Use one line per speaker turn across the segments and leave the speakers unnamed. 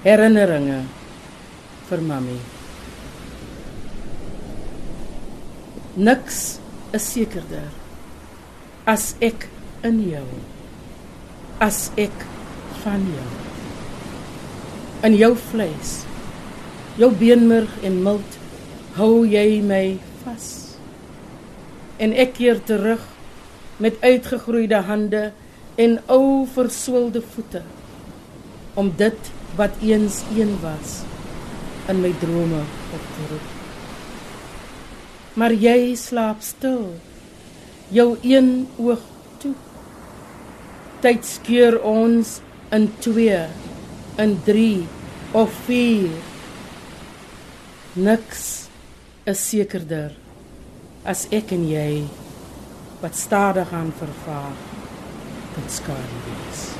Herinneringe vir mami. Niks is sekerder as ek in jou as ek van jou in jou vlees jou beenmerg en milt hou jy my vas en ek keer terug met uitgegroeide hande en ou verswelde voete om dit wat eens een was in my drome op te roep maar jy slaap stil jou een oog toe. Tyd skeur ons in 2 in 3 of 4 niks is sekerder as ek en jy wat stadig aan vervaar tot skade wees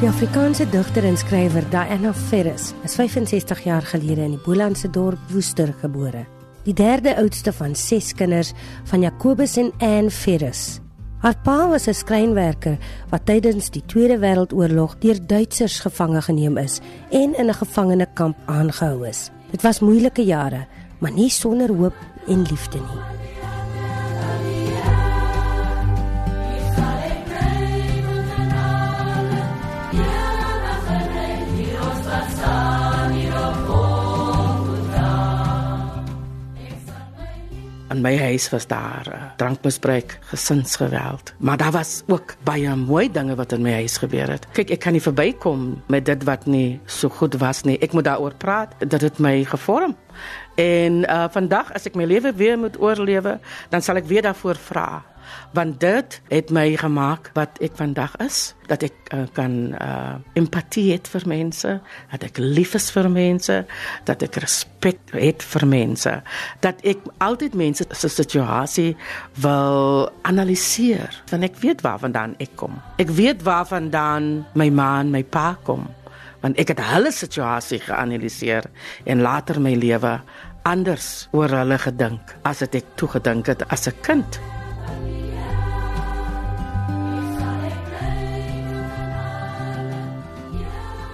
Die Afrikaanse digter en skrywer Diana Ferris is 65 jaar gelede in die Bolandse dorp Woester gebore. Die derde oudste van 6 kinders van Jacobus en Anne Ferris. Haar pa was 'n skrynwerker wat tydens die Tweede Wêreldoorlog deur Duitsers gevange geneem is en in 'n gevangenekamp aangehou is. Dit was moeilike jare, maar nie sonder hoop en liefde nie.
In my huis was daar uh, drankmisbruik, gesinsgeweld, maar daar was ook baie mooi dinge wat in my huis gebeur het. Kyk, ek kan nie verbykom met dit wat nie so goed was nie. Ek moet daaroor praat dat dit my gevorm. En uh vandag as ek my lewe weer moet oorlewe, dan sal ek weer daarvoor vra want dit het my gemaak wat ek vandag is. Dat ek uh, kan uh, empatie het vir mense. Dat ek lief is vir mense. Dat ek respek het vir mense. Dat ek altyd mense se situasie wil analiseer. Want ek weet waarvandaan ek kom. Ek weet waarvandaan my ma en my pa kom. Want ek het hulle situasie geanaliseer en later my lewe anders oor hulle gedink as dit ek toegedink het as 'n kind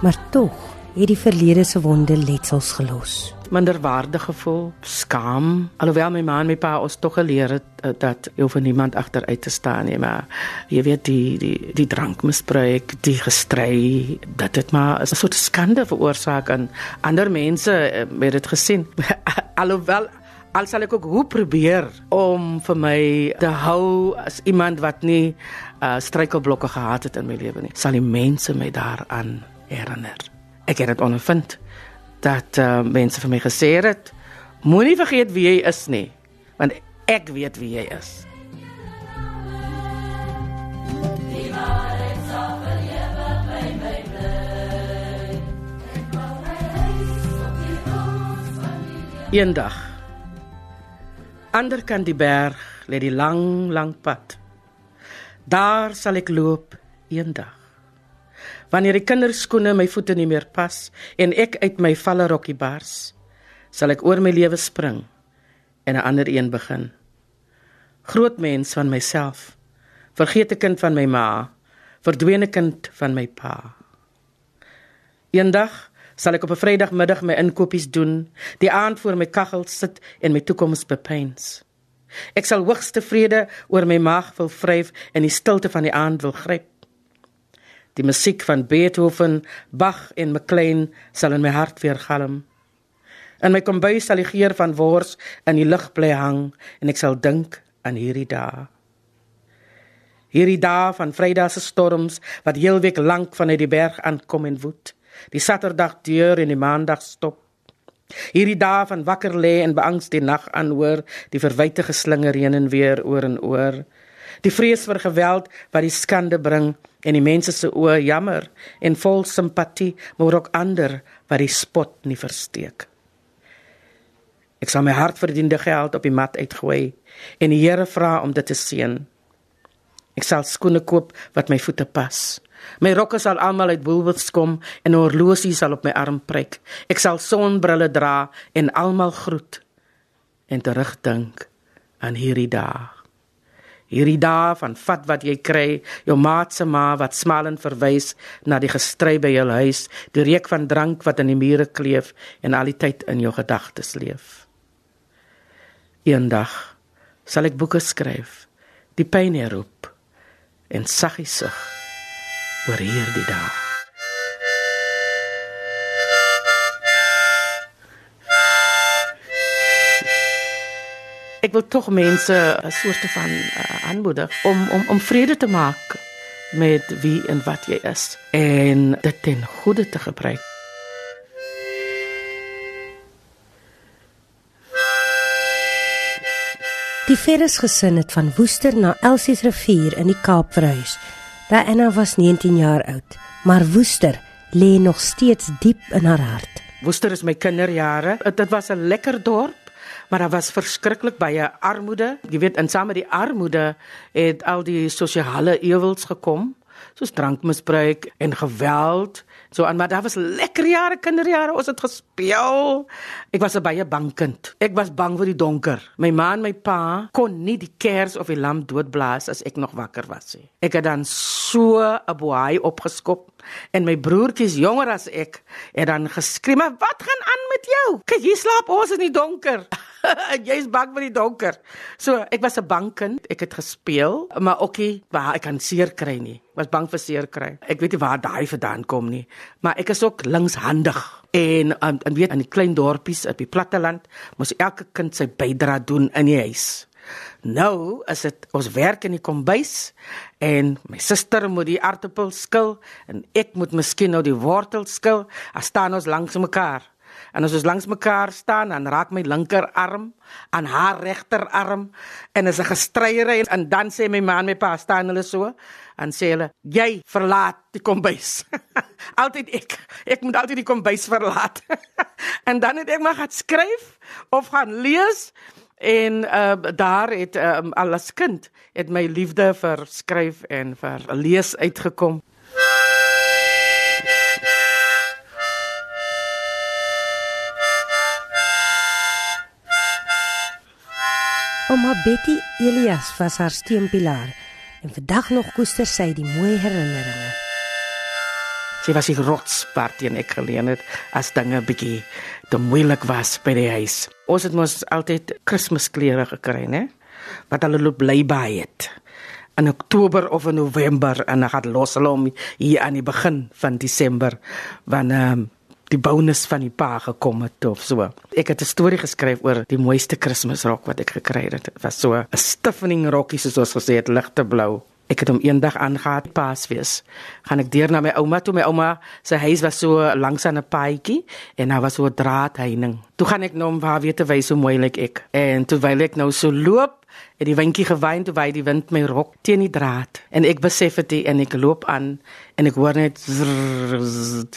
maar tog het die verlede se wonde letsels gelos.
Minderwaardig gevoel, skaam, alhoewel my ma en my pa ons tog geleer het uh, dat jy vir niemand agteruit te staan nie, maar jy weet die die die drankmisbruik, die gestry, dat dit maar 'n soort skande veroorsaak aan ander mense uh, het dit gesien. alhoewel al sal ek ook hoe probeer om vir my te hou as iemand wat nie uh, struikelblokke gehad het in my lewe nie. Sal die mense my daaraan herinner. Ek het dit ondervind dat uh, mense vir my gesê het: "Moenie vergeet wie jy is nie, want ek weet wie jy is." Eendag ander kan die berg lê die lang lang pad. Daar sal ek loop eendag wanneer die kinderskoene my voete nie meer pas en ek uit my valle rokkie bars, sal ek oor my lewe spring en 'n ander een begin. Groot mens van myself, vergete kind van my ma, verdwene kind van my pa. Eendag sal ek op 'n Vrydagmiddag my inkopies doen, die aand voor my kaggel sit en my toekoms bepeins. Ek sal hoogste vrede oor my maag wil vryf en die stilte van die aand wil gryp. Die musiek van Beethoven, Bach en McLean sal in my hart weer galm. In my kombuis sal die geur van wors in die lug bly hang en ek sal dink aan hierdie dae. Hierdie dae van Vrydag se storms wat heel week lank vanuit die berg aankom en woed. Die Saterdag deur en die Maandag stop. Hierdie dae van wakker lê en beangs die nag aanhoor, die verwyte geslinger heen en weer oor en oor. Die vrees vir geweld wat die skande bring en die mense se oë jammer en vol simpatie, maar ook ander wat die spot nie versteek. Ek sal my hardverdiende geld op die mat uitgooi en die Here vra om dit te seën. Ek sal skoene koop wat my voete pas. My rokke sal almal uit Woolworths kom en 'n horlosie sal op my arm pryk. Ek sal sonbrille dra en almal groet en terugdink aan hierdie dag Hierdie dae van vat wat jy kry, jou maat se ma wat smalend verwys na die gestry by jou huis, die reuk van drank wat in die mure kleef en al die tyd in jou gedagtes leef. Eendag sal ek boeke skryf, die pyn herroep en saggies sug oor hierdie dae. Ek wil tog mense 'n soort van uh, aanmoedig om om om vrede te maak met wie en wat jy is en dit ten goeie te gebruik.
Die Ferris gesin het van Woester na Elsies rivier in die Kaap verhuis. Diana was 19 jaar oud, maar Woester lê nog steeds diep in haar hart.
Woester is my kinderjare. Dit was 'n lekker dorp maar daar was verskriklik baie armoede. Jy weet, in saam met die armoede het al die sosiale ewels gekom, soos drankmisbruik en geweld. So aan maar daar was lekker jare kinderjare, ons het gespeel. Ek was 'n baie bang kind. Ek was bang vir die donker. My ma en my pa kon nie die kers of die lamp doodblaas as ek nog wakker was nie. Ek het dan so 'n boei opgeskop en my broertjies jonger as ek het dan geskreeu, "Wat gaan aan met jou? Kyk, hier slaap ons in die donker." Jy's bang vir die donker. So, ek was 'n bang kind. Ek het gespeel, maar ookie, waar ek kan seer kry nie. Was bang vir seer kry. Ek weet nie waar daai vandaan kom nie, maar ek is ook linkshandig. En um, en weet aan die klein dorpies op die platteland, moes elke kind sy bydra doen in die huis. Nou is dit ons werk in die kombuis en my suster moet die aartappel skil en ek moet miskien nou die wortel skil. As staan ons langs mekaar. En as ons langs mekaar staan, dan raak my linkerarm aan haar regterarm en is 'n gestryery en dan sê my ma en my pa staan hulle so en sê hulle jy verlaat die kombuis. altyd ek. Ek moet altyd die kombuis verlaat. en dan het ek maar gaan skryf of gaan lees en uh, daar het um, alles kind het my liefde vir skryf en vir lees uitgekom.
Ouma Betty Elias was haar steunpilaar en vandag nog koester sy die mooi herinneringe.
Sy was die rotspark teen ek geleen het as dinge bietjie te moeilik was by die huis. Ons het mos altyd Kersklere gekry, né? Wat hulle loop bly by het. In Oktober of in November en dan gaan los hulle om hier aan die begin van Desember wanneer um, die bonus van die pa gekom het of so. Ek het 'n storie geskryf oor die mooiste Kersrok wat ek gekry het. Dit was so 'n stiffening rokkie soos ons gesê het, ligte blou. Ek het hom eendag aangegaan Paasfees. Gaan ek deur na my ouma toe. My ouma se huis was so langs aan 'n paadjie en daar was so 'n draadheining. Toe gaan ek nou om waar weer te wys hoe mooi lyk ek. En terwyl ek nou so loop, het die windjie gewyn toe wy die wind my rok teen die draad. En ek besef dit en ek loop aan en ek hoor net zrrr,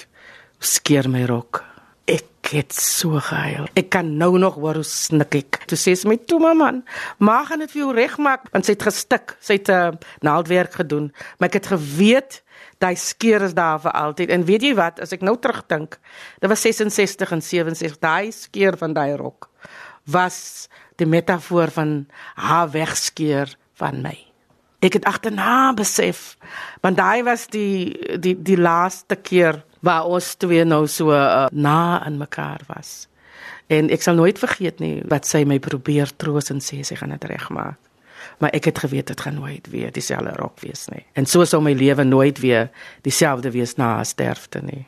skeer my rok. Ek het so gehuil. Ek kan nou nog hoor hoe snik ek. Toe sê sy my toe man, maar gaan dit vir jou regmaak want sy het gestik. Sy het 'n uh, naaldwerk gedoen, maar ek het geweet daai skeer is daar vir altyd. En weet jy wat, as ek nou terugdink, dit was 66 en 67, daai skeer van daai rok was die metafoor van haar wegskeer van my. Ek het agterna besef, want daai was die die die laaste keer waar ons twee nou so uh, na aan mekaar was. En ek sal nooit vergeet nie wat sy my probeer troos en sê sy gaan dit regmaak. Maar ek het geweet dit gaan nooit weer dieselfde rok wees nie. En so sou my lewe nooit weer dieselfde wees na haar sterfte nie.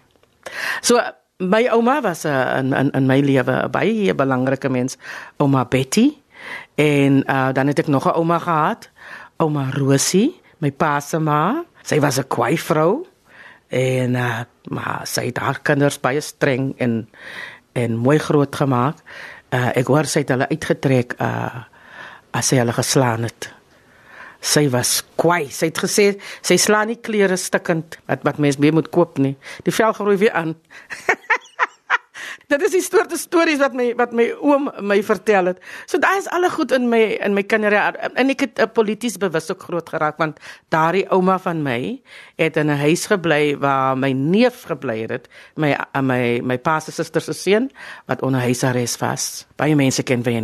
So my ouma was 'n uh, in, in in my lewe 'n baie belangrike mens, ouma Betty. En uh, dan het ek nog 'n ouma gehad, ouma Rosie, my pa se ma. Sy was 'n kwaai vrou en uh, maar sy het haar kinders baie streng en en mooi groot gemaak. Uh, ek hoor sy het hulle uitgetrek uh as sy hulle geslaan het. Sy was kwai. Sy het gesê sy slaan nie klere stukkend wat wat mens mee moet koop nie. Die vel groei weer aan. dit is die soorte stories wat my wat my oom my vertel het. So daai is alle goed in my in my kinderjare en ek het uh, polities bewus ook groot geraak want daardie ouma van my het in 'n huis gebly waar my neef gebly het, my uh, my my pa se suster se seun wat onder huisarrest was. Baie mense ken wie hy.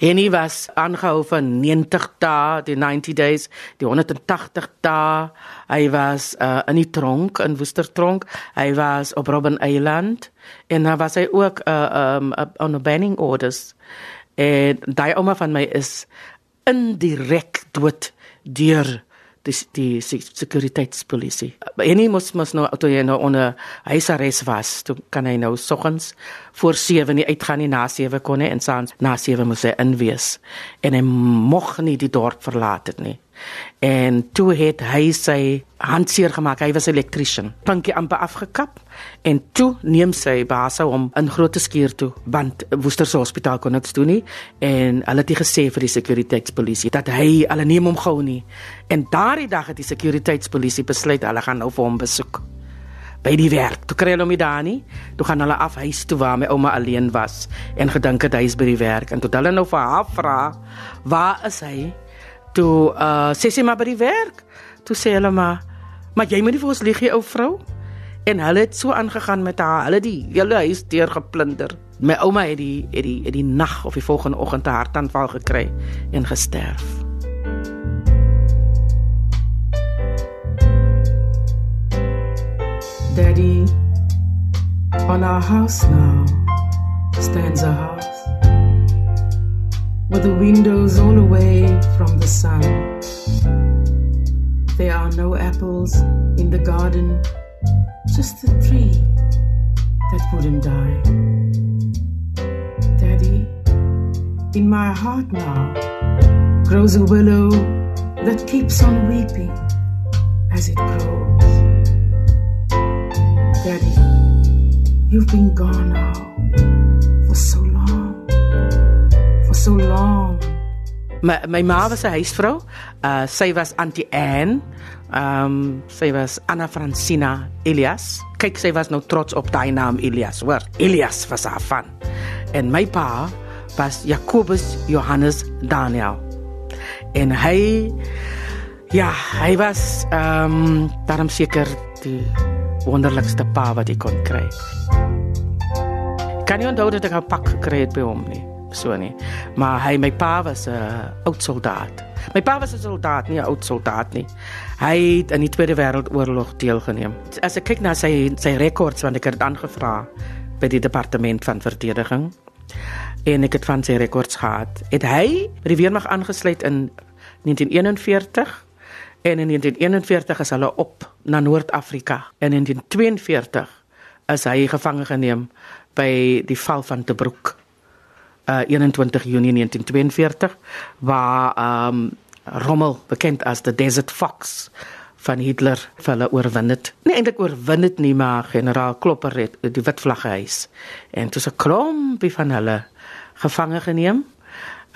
En hy was aangehou vir 90 dae, die 90 days, die 180 dae. Hy was uh, in die tronk in Woestertronk. Hy was op Robben Island en dan was hy ook 'n uh, um on a banning orders. En daai ouma van my is indirek dood deur die die sekuriteitspolisie. En hy moes mos nou toe hy nou onder huisarrest was, toe kan hy nou soggens voor 7 nie uitgaan nie na 7 kon hy en saans na 7 moes hy inwees. En hy mocht nie die dorp verlaat het nie en toe het hy sy hand seer gemaak. Hy was 'n elektriesien. Pinkie amper afgekap en toe neem sy baas hom in groot skuur toe want Woesterse Hospitaal kon niks doen nie en hulle het nie gesê vir die sekuriteitspolisie dat hy hulle neem hom gou nie. En daardie dag het die sekuriteitspolisie besluit hulle gaan nou vir hom besoek by die werk. Toe kry hulle hom nie. Toe gaan hulle af huis toe waar my ouma alleen was en gedink het hy is by die werk en toe hulle nou vir haar vra, "Waar is hy?" Toe uh sê sy maar by die werk. Toe sê hulle maar, "Maar jy moet nie vir ons lieg, ou vrou." En hulle het so aangegaan met haar. Hulle die hele huis deur geplunder. My ouma het die het die het die nag of die volgende oggend 'n hartaanval gekry en gesterf. Daddy, on our house now stands a house with the windows all away from the sun. There are no apples in the garden, just a tree that wouldn't die. Daddy, in my heart now grows a willow that keeps on weeping as it grows. Daddy, you've been gone now for so so long. My my ma was 'n huisvrou. Uh sy was Auntie Anne. Ehm um, sy was Anna Francina Elias. Kyk, sy was nou trots op daai naam Elias, hoor. Elias was haar van. En my pa was Jacobus Johannes Daniel. En hy ja, hy was ehm um, daarom seker die wonderlikste pa wat jy kon kry. Kan jy onthou dat ek 'n pak gekry het by hom nie? So nie. Maar hy my pa was 'n oud soldaat. My pa was 'n soldaat, nie 'n oud soldaat nie. Hy het in die Tweede Wêreldoorlog deelgeneem. As ek kyk na sy sy rekords want ek het dit aangevra by die departement van verdediging en ek het van sy rekords gehad. Het hy by die weermag aangesluit in 1941 en in 1941 is hulle op na Noord-Afrika en in 1942 is hy gevange geneem by die val van Tobruk uh, 21 Junie 1942 waar um, Rommel bekend as the Desert Fox van Hitler vir hulle oorwin het. Nie eintlik oorwin het nie, maar generaal Klopper het die wit vlagge huis en toe se klompie van hulle gevange geneem,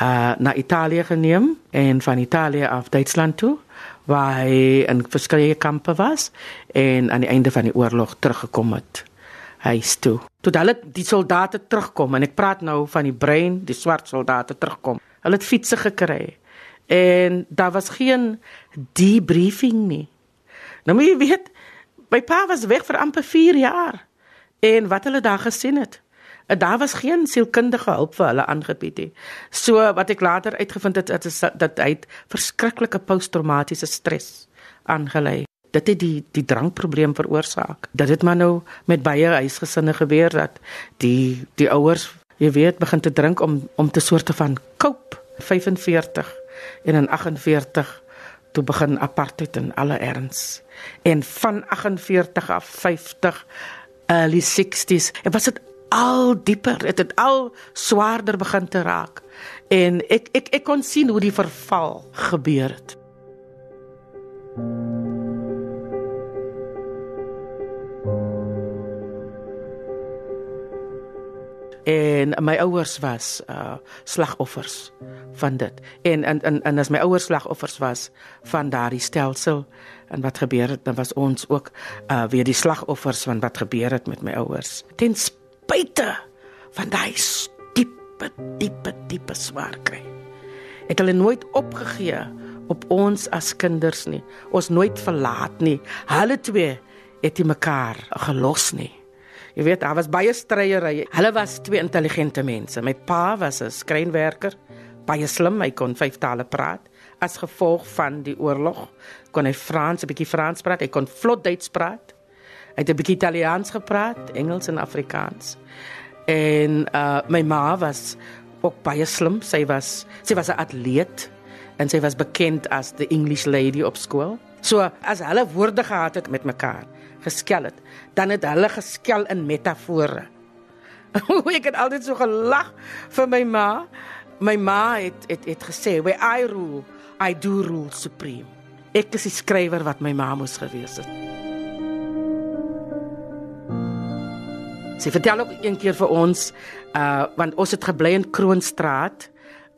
uh na Italië geneem en van Italië af Duitsland toe waar hy in verskeie kampe was en aan die einde van die oorlog teruggekom het huis toe. Toe hulle die soldate terugkom en ek praat nou van die brein, die swart soldate terugkom. Hulle het fietsse gekry. En daar was geen debriefing nie. Nou moet jy weet, my pa was weg vir amper 4 jaar. En wat hulle daar gesien het, daar was geen sielkundige hulp vir hulle aangebied nie. So wat ek later uitgevind het, is dat hy verskriklike posttraumatiese stres aangelei dit het die die drankprobleem veroorsaak. Dat dit maar nou met baie huisgesinne gebeur dat die die ouers, jy weet, begin te drink om om te soorte van cope 45 en in 48 toe begin apartheid in alle erns. En van 48 af 50 early 60s, en was dit al dieper, het dit al swaarder begin te raak. En ek ek ek kon sien hoe die verval gebeur het. En my ouers was uh slagoffers van dit en en en, en as my ouers slagoffers was van daardie stelsel en wat gebeur het dan was ons ook uh weer die slagoffers van wat gebeur het met my ouers ten spyte van daai diepe diepe diepe swaar kry. Het hulle nooit opgegee op ons as kinders nie. Ons nooit verlaat nie. Hulle twee het nie mekaar gelos nie. Jy weet, daar was baie stryery. Hulle was twee intelligente mense. My pa was 'n skrynwerker, baie slim, hy kon vyf tale praat. As gevolg van die oorlog kon hy Frans, 'n bietjie Frans praat, hy kon vlot Duits praat. Hy het 'n bietjie Italiaans gepraat, Engels en Afrikaans. En uh my ma was ook baie slim. Sy was sy was 'n atleet en sy was bekend as the English lady op skool. So as hulle woorde gehad het met mekaar, geskel het, dan het hulle geskel in metafore. ek het altyd so gelag vir my ma. My ma het het het gesê, "Where I rule, I do rule supreme." Ek is die skrywer wat my ma moes gewees het. Sy vertel ook een keer vir ons uh want ons het gebly in Kroonstraat.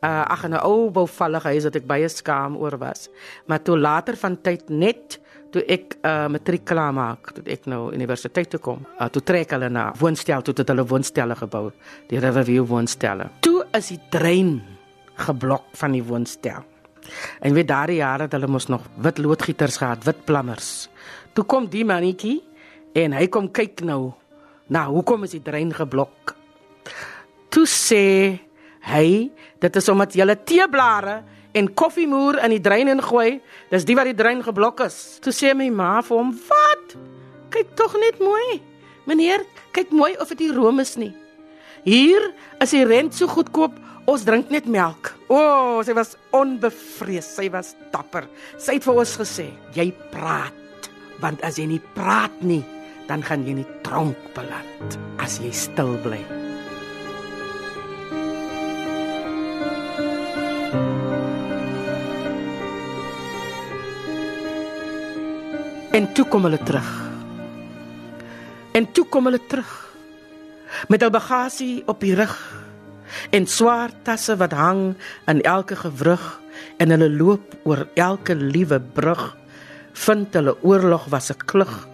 Uh ag 'n ou bouvallige huis wat ek baie skaam oor was. Maar toe later van tyd net toe ek uh matriek klaar maak, toe ek nou universiteit toe kom, uh, toe trek hulle na woonstel toe het hulle woonstelle gebou, die Riverview woonstelle. Toe is die drein geblok van die woonstel. En weet daardie jare het hulle mos nog wit loodgieters gehad, wit plammers. Toe kom die mannetjie en hy kom kyk nou Nou, hoekom is die drein geblok? Toe sê hy, dit is omdat jy teeblare en koffiemoer in die drein ingooi, dis die wat die drein geblok is. Toe sê my ma vir hom, "Wat? Kyk tog net mooi. Meneer, kyk mooi of dit room is nie. Hier is die rent so goedkoop, ons drink net melk." O, oh, sy was onbevrees, sy was dapper. Sy het vir ons gesê, "Jy praat, want as jy nie praat nie, dan gaan jy nie tronk beland as jy stil bly. En toe kom hulle terug. En toe kom hulle terug met hul bagasie op die rug en swaar tasse wat hang in elke gewrug en hulle loop oor elke liewe brug vind hulle oorlog was 'n klug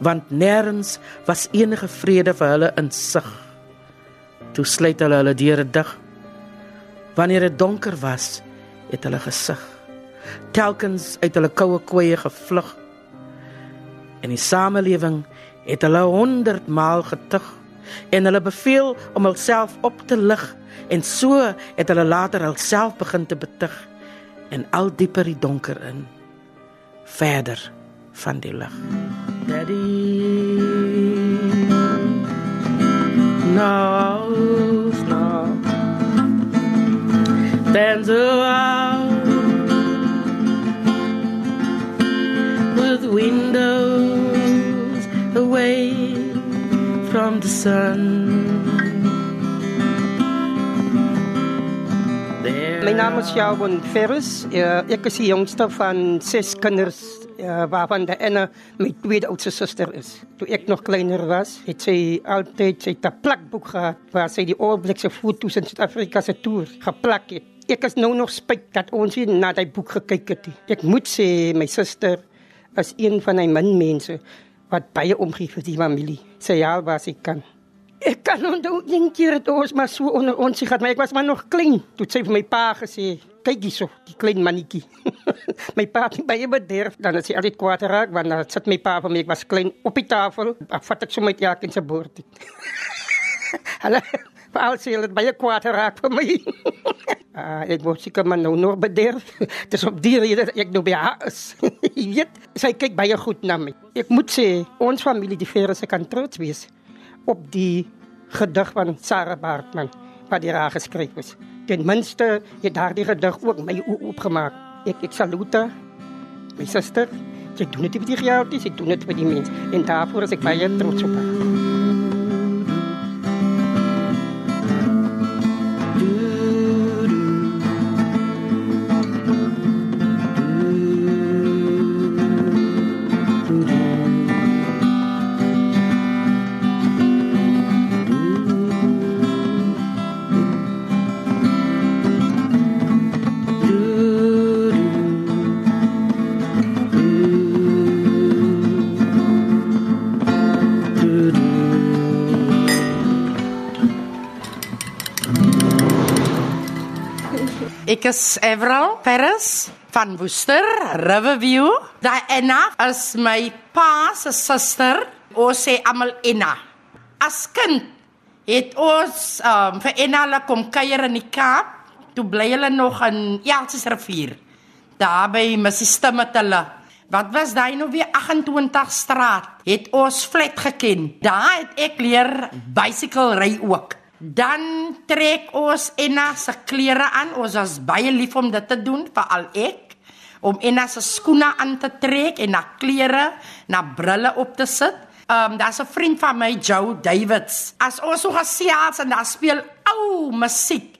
want nêrens was enige vrede vir hulle in sig. Toe sluit hulle hulle deure dig. Wanneer dit donker was, het hulle gesig. Telkens uit hulle koue koeie gevlug. En die samelewing het hulle 100 maal getug en hulle beveel om hulself op te lig en so het hulle later hulself begin te betug en al dieper die donker in verder van die lig. Daddy knows
My naam is Jabon Ferris. Uh, ek is die jongste van ses kinders uh, waarvan de ene mijn tweede oudste zuster is. Toen ik nog kleiner was, heeft zij altijd sy een plakboek gehad waar zij die oorblikse foto's in Zuid-Afrika se tour geplakt heeft. Ik is nou nog spijt dat ons hier naar dat boek gekeken het. Ik moet zeggen, mijn zuster is een van die min mensen wat baie omgee vir die familie. Sy haal wat sy kan. Ek kan onthou een keer het ons maar so onder ons gehad, maar ek was maar nog klein. Toe sê vir my pa gesê, kyk hierso, die klein mannetjie. my pa het baie bederf, dan as hy altyd kwaad raak, want dan sit my pa vir my, ek was klein op die tafel, vat ek so met jak in sy boord. Hulle Paul sê hulle baie kwaad raak vir my. uh, ek word seker maar nou nog bederf. Dis op die rede ek nou by haar is. Jy weet, sy kyk baie goed na my. Ek moet sê, ons familie die Ferre se kan trots wees op die gedig van Sarah Bartman wat die raag geskryf is. Ten minste het daardie gedig ook my opgemaak. Ek ek salute my suster. Sy doen dit vir die geld, sy doen dit vir die mens en daarvoor is ek baie trots op haar.
Ek is Everal Ferris van Woester, Riverview. Diana is my pa se suster. Ons sê almal Enna. As kind het ons um, vir Enna la kom kuier in die Kaap. Toe bly hulle nog in Elsies rivier. Daar by Missie Stimme met hulle. Wat was daai nou weer 28 straat? Het ons flat geken. Daar het ek leer bicycle ry ook. Dan trek ons Enna se klere aan. Ons was baie lief om dit te doen, veral ek, om Enna se skoene aan te trek en na klere, na brille op te sit. Um daar's 'n vriend van my, Joe Davids. As ons so gesels en daar speel ou musiek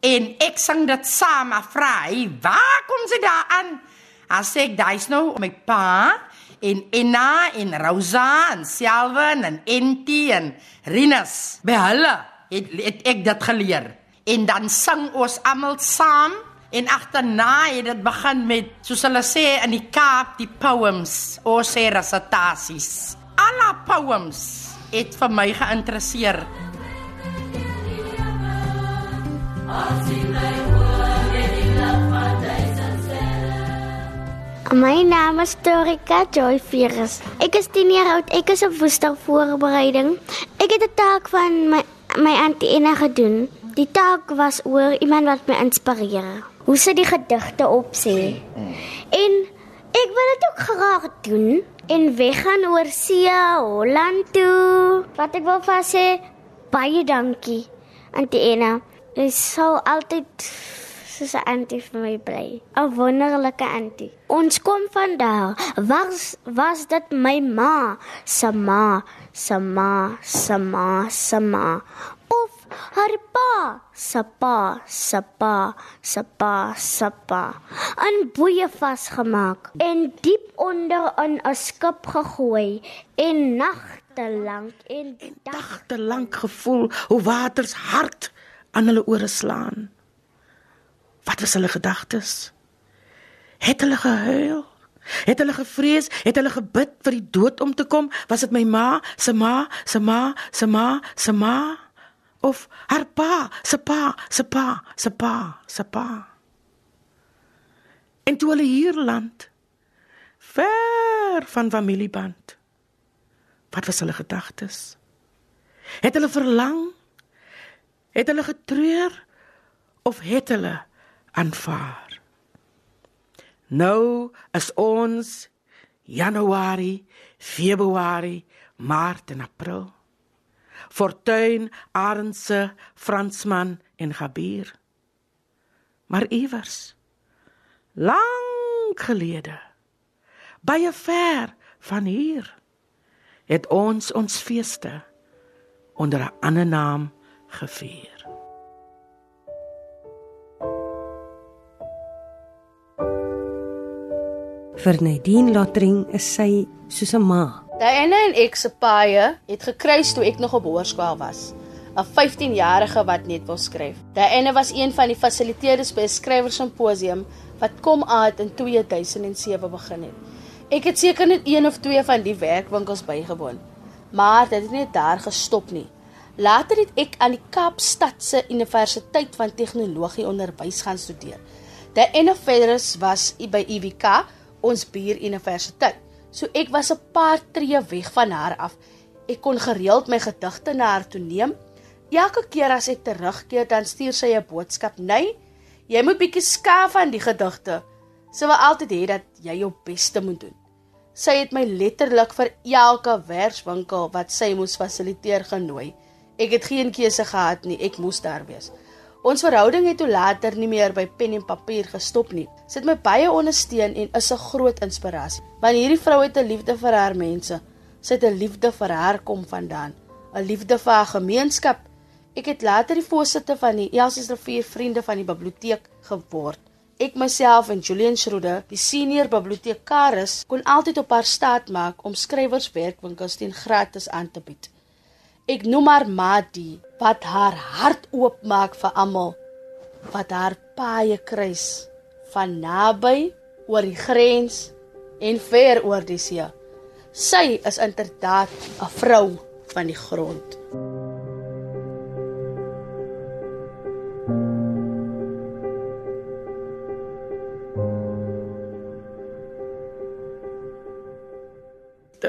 en ek sing dit saam, hy, "Waar kom jy daaraan?" As ek daai's nou my pa en Enna en Rosa en Selwyn en Enti en Rinus. By hulle het, het ek dit geleer. En dan sing ons almal saam en agterna het dit begin met soos hulle sê in die Kaap die poems, ons sê resitasies. Alle poems het vir my geïnteresseer.
My naam is Torika Joy Virus. Ek is 10 jaar oud. Ek is op woester voorbereiding. Ek het 'n taak van my my auntie Ena gedoen. Die taak was oor iemand wat my inspireer. Hoe sy die gedigte opsê. En ek wil dit ook graag doen en weggaan oor see Holland toe. Wat ek wil vir sê baie dankie auntie Ena. Jy sou altyd soos 'n auntie vir my bly. 'n Wonderlike auntie. Ons kom van daar. Was was dit my ma? Se ma, se ma, se ma, se ma. Of haar pa, se pa, se pa, se pa, se pa. 'n Boeie vasgemaak en diep onder in 'n skip gegooi en nagte lank en dag
Dagte lank gevoel hoe waters hard aan hulle ore slaan. Wat was hulle gedagtes? Het hulle gehuil? Het hulle gevrees? Het hulle gebid vir die dood om te kom? Was dit my ma, se ma, se ma, se ma, se ma of haar pa, se pa, se pa, se pa, se pa? En toe hulle hier land, ver van familieband. Wat was hulle gedagtes? Het hulle verlang? Het hulle getreur of het hulle aanvaar? Nou is ons Januarie, Februarie, Maart en April. Fortuin, Arendse, Fransman en Gabier. Maar iewers lank gelede, baie ver van hier, het ons ons feeste onder 'n ander naam gevier.
Vir Nadine Lottering is sy soos 'n ma.
Diana en ek se paie het gekruis toe ek nog op hoërskool was. 'n 15-jarige wat net wil skryf. Diana was een van die fasiliteerders by 'n skrywersimposium wat kom uit in 2007 begin het. Ek het seker net een of twee van die werkwinkels bygewoon. Maar dit het nie daar gestop nie. Later het ek aan die Kaapstad se Universiteit van Tegnologie onderwys gaan studeer. Diana Ferris was by UWK, ons buuruniversiteit. So ek was 'n paar tree weg van haar af. Ek kon gereeld my gedigte na haar toe neem. Elke keer as ek terugkeer, dan stuur sy 'n boodskap: "Nee, jy moet bietjie skaaf van die gedigte." Sy wil altyd hê dat jy jou beste moet doen. Sy het my letterlik vir elke werkswinkel wat sy moes fasiliteer genooi. Ek het geen keuse gehad nie, ek moes daar wees. Ons verhouding het toe later nie meer by pen en papier gestop nie. Sy het my baie ondersteun en is 'n groot inspirasie. Want hierdie vrou het 'n liefde vir haar mense. Sy het 'n liefde vir haar kom vandaan, 'n liefde vir haar gemeenskap. Ek het later die voorsitter van die Elsies Rivier Vriende van die Biblioteek geword. Ek myself en Julian Schroeder, die senior bibliotekaris, kon altyd op haar staat maak om skrywerswerkwinkels teen gratis aan te bied. Ek noem haar Madi wat haar hart oopmaak vir almal wat haar paaie kruis van naby oor die grens en ver oor die see. Sy is inderdaad 'n vrou van die grond.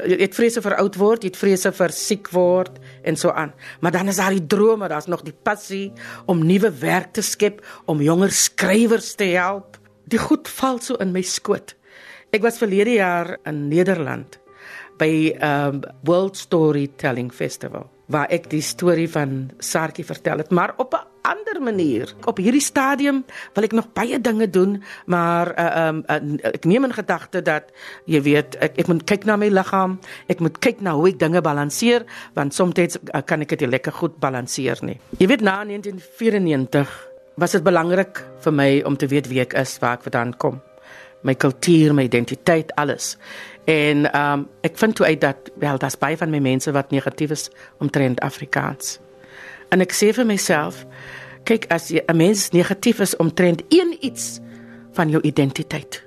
Jy het vrese vir oud word, jy het vrese vir siek word, en so aan. Maar dan is daar die drome, daar's nog die passie om nuwe werk te skep, om jonger skrywers te help. Die goed val so in my skoot. Ek was verlede jaar in Nederland by 'n um, World Storytelling Festival waar ek die storie van Sarkie vertel het, maar op 'n ander manier. Op hierdie stadium wil ek nog baie dinge doen, maar uh, um, uh, ek neem in gedagte dat jy weet, ek, ek moet kyk na my liggaam, ek moet kyk na hoe ek dinge balanseer, want soms uh, kan ek dit lekker goed balanseer nie. Jy weet na 1994 was dit belangrik vir my om te weet wie ek is, waar ek vandaan kom my kultuur, my identiteit, alles. En um, ek vind toe uit dat wel daar's baie van my mense wat negatief is omtrent Afrikaans. En ek sê vir myself, kyk as jy 'n mens negatief is omtrent een iets van jou identiteit,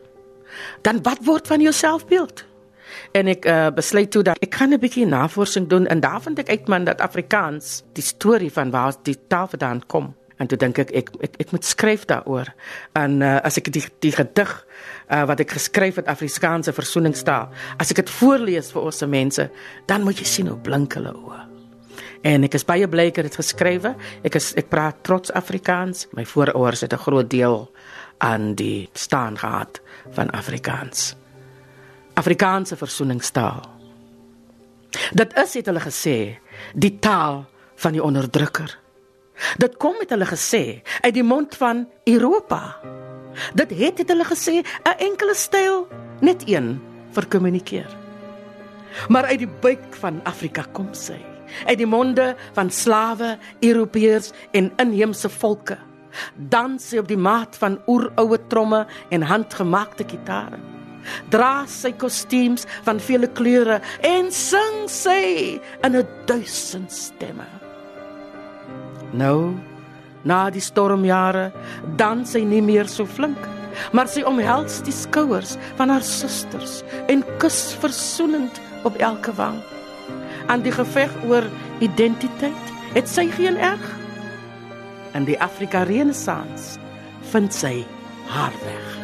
dan wat word van jou selfbeeld? En ek uh, besluit toe dat ek gaan 'n bietjie navorsing doen en daar vind ek uit man dat Afrikaans die storie van waar die taal vandaan kom En toe dink ek ek ek, ek moet skryf daaroor. En uh, as ek die die gedig uh, wat ek geskryf het Afrikaanse versoeningstaal, as ek dit voorlees vir ons mense, dan moet jy sien hoe blink hulle oë. En ek is baie bly ek het dit geskrywe. Ek is ek praat trots Afrikaans. My voorouers het 'n groot deel aan die staan gehad van Afrikaans. Afrikaanse versoeningstaal. Dit is het hulle gesê, die taal van die onderdrukker. Dit kom met hulle gesê uit die mond van Europa. Dit het het hulle gesê 'n enkele styl, net een vir kommunikeer. Maar uit die buik van Afrika kom sy, uit die monde van slawe, Europeërs en inheemse volke. Dans sy op die maat van oeroue tromme en handgemaakte gitare. Dra sy kostuums van vele kleure en sing sy in 'n duisend stemme. Nou, na die stormjare, dan sy nie meer so flink, maar sy omhels die skouers van haar susters en kus versoenend op elke wang. Aan die geveg oor identiteit het sy geen erg. In die Afrika Renaissance vind sy haar weg.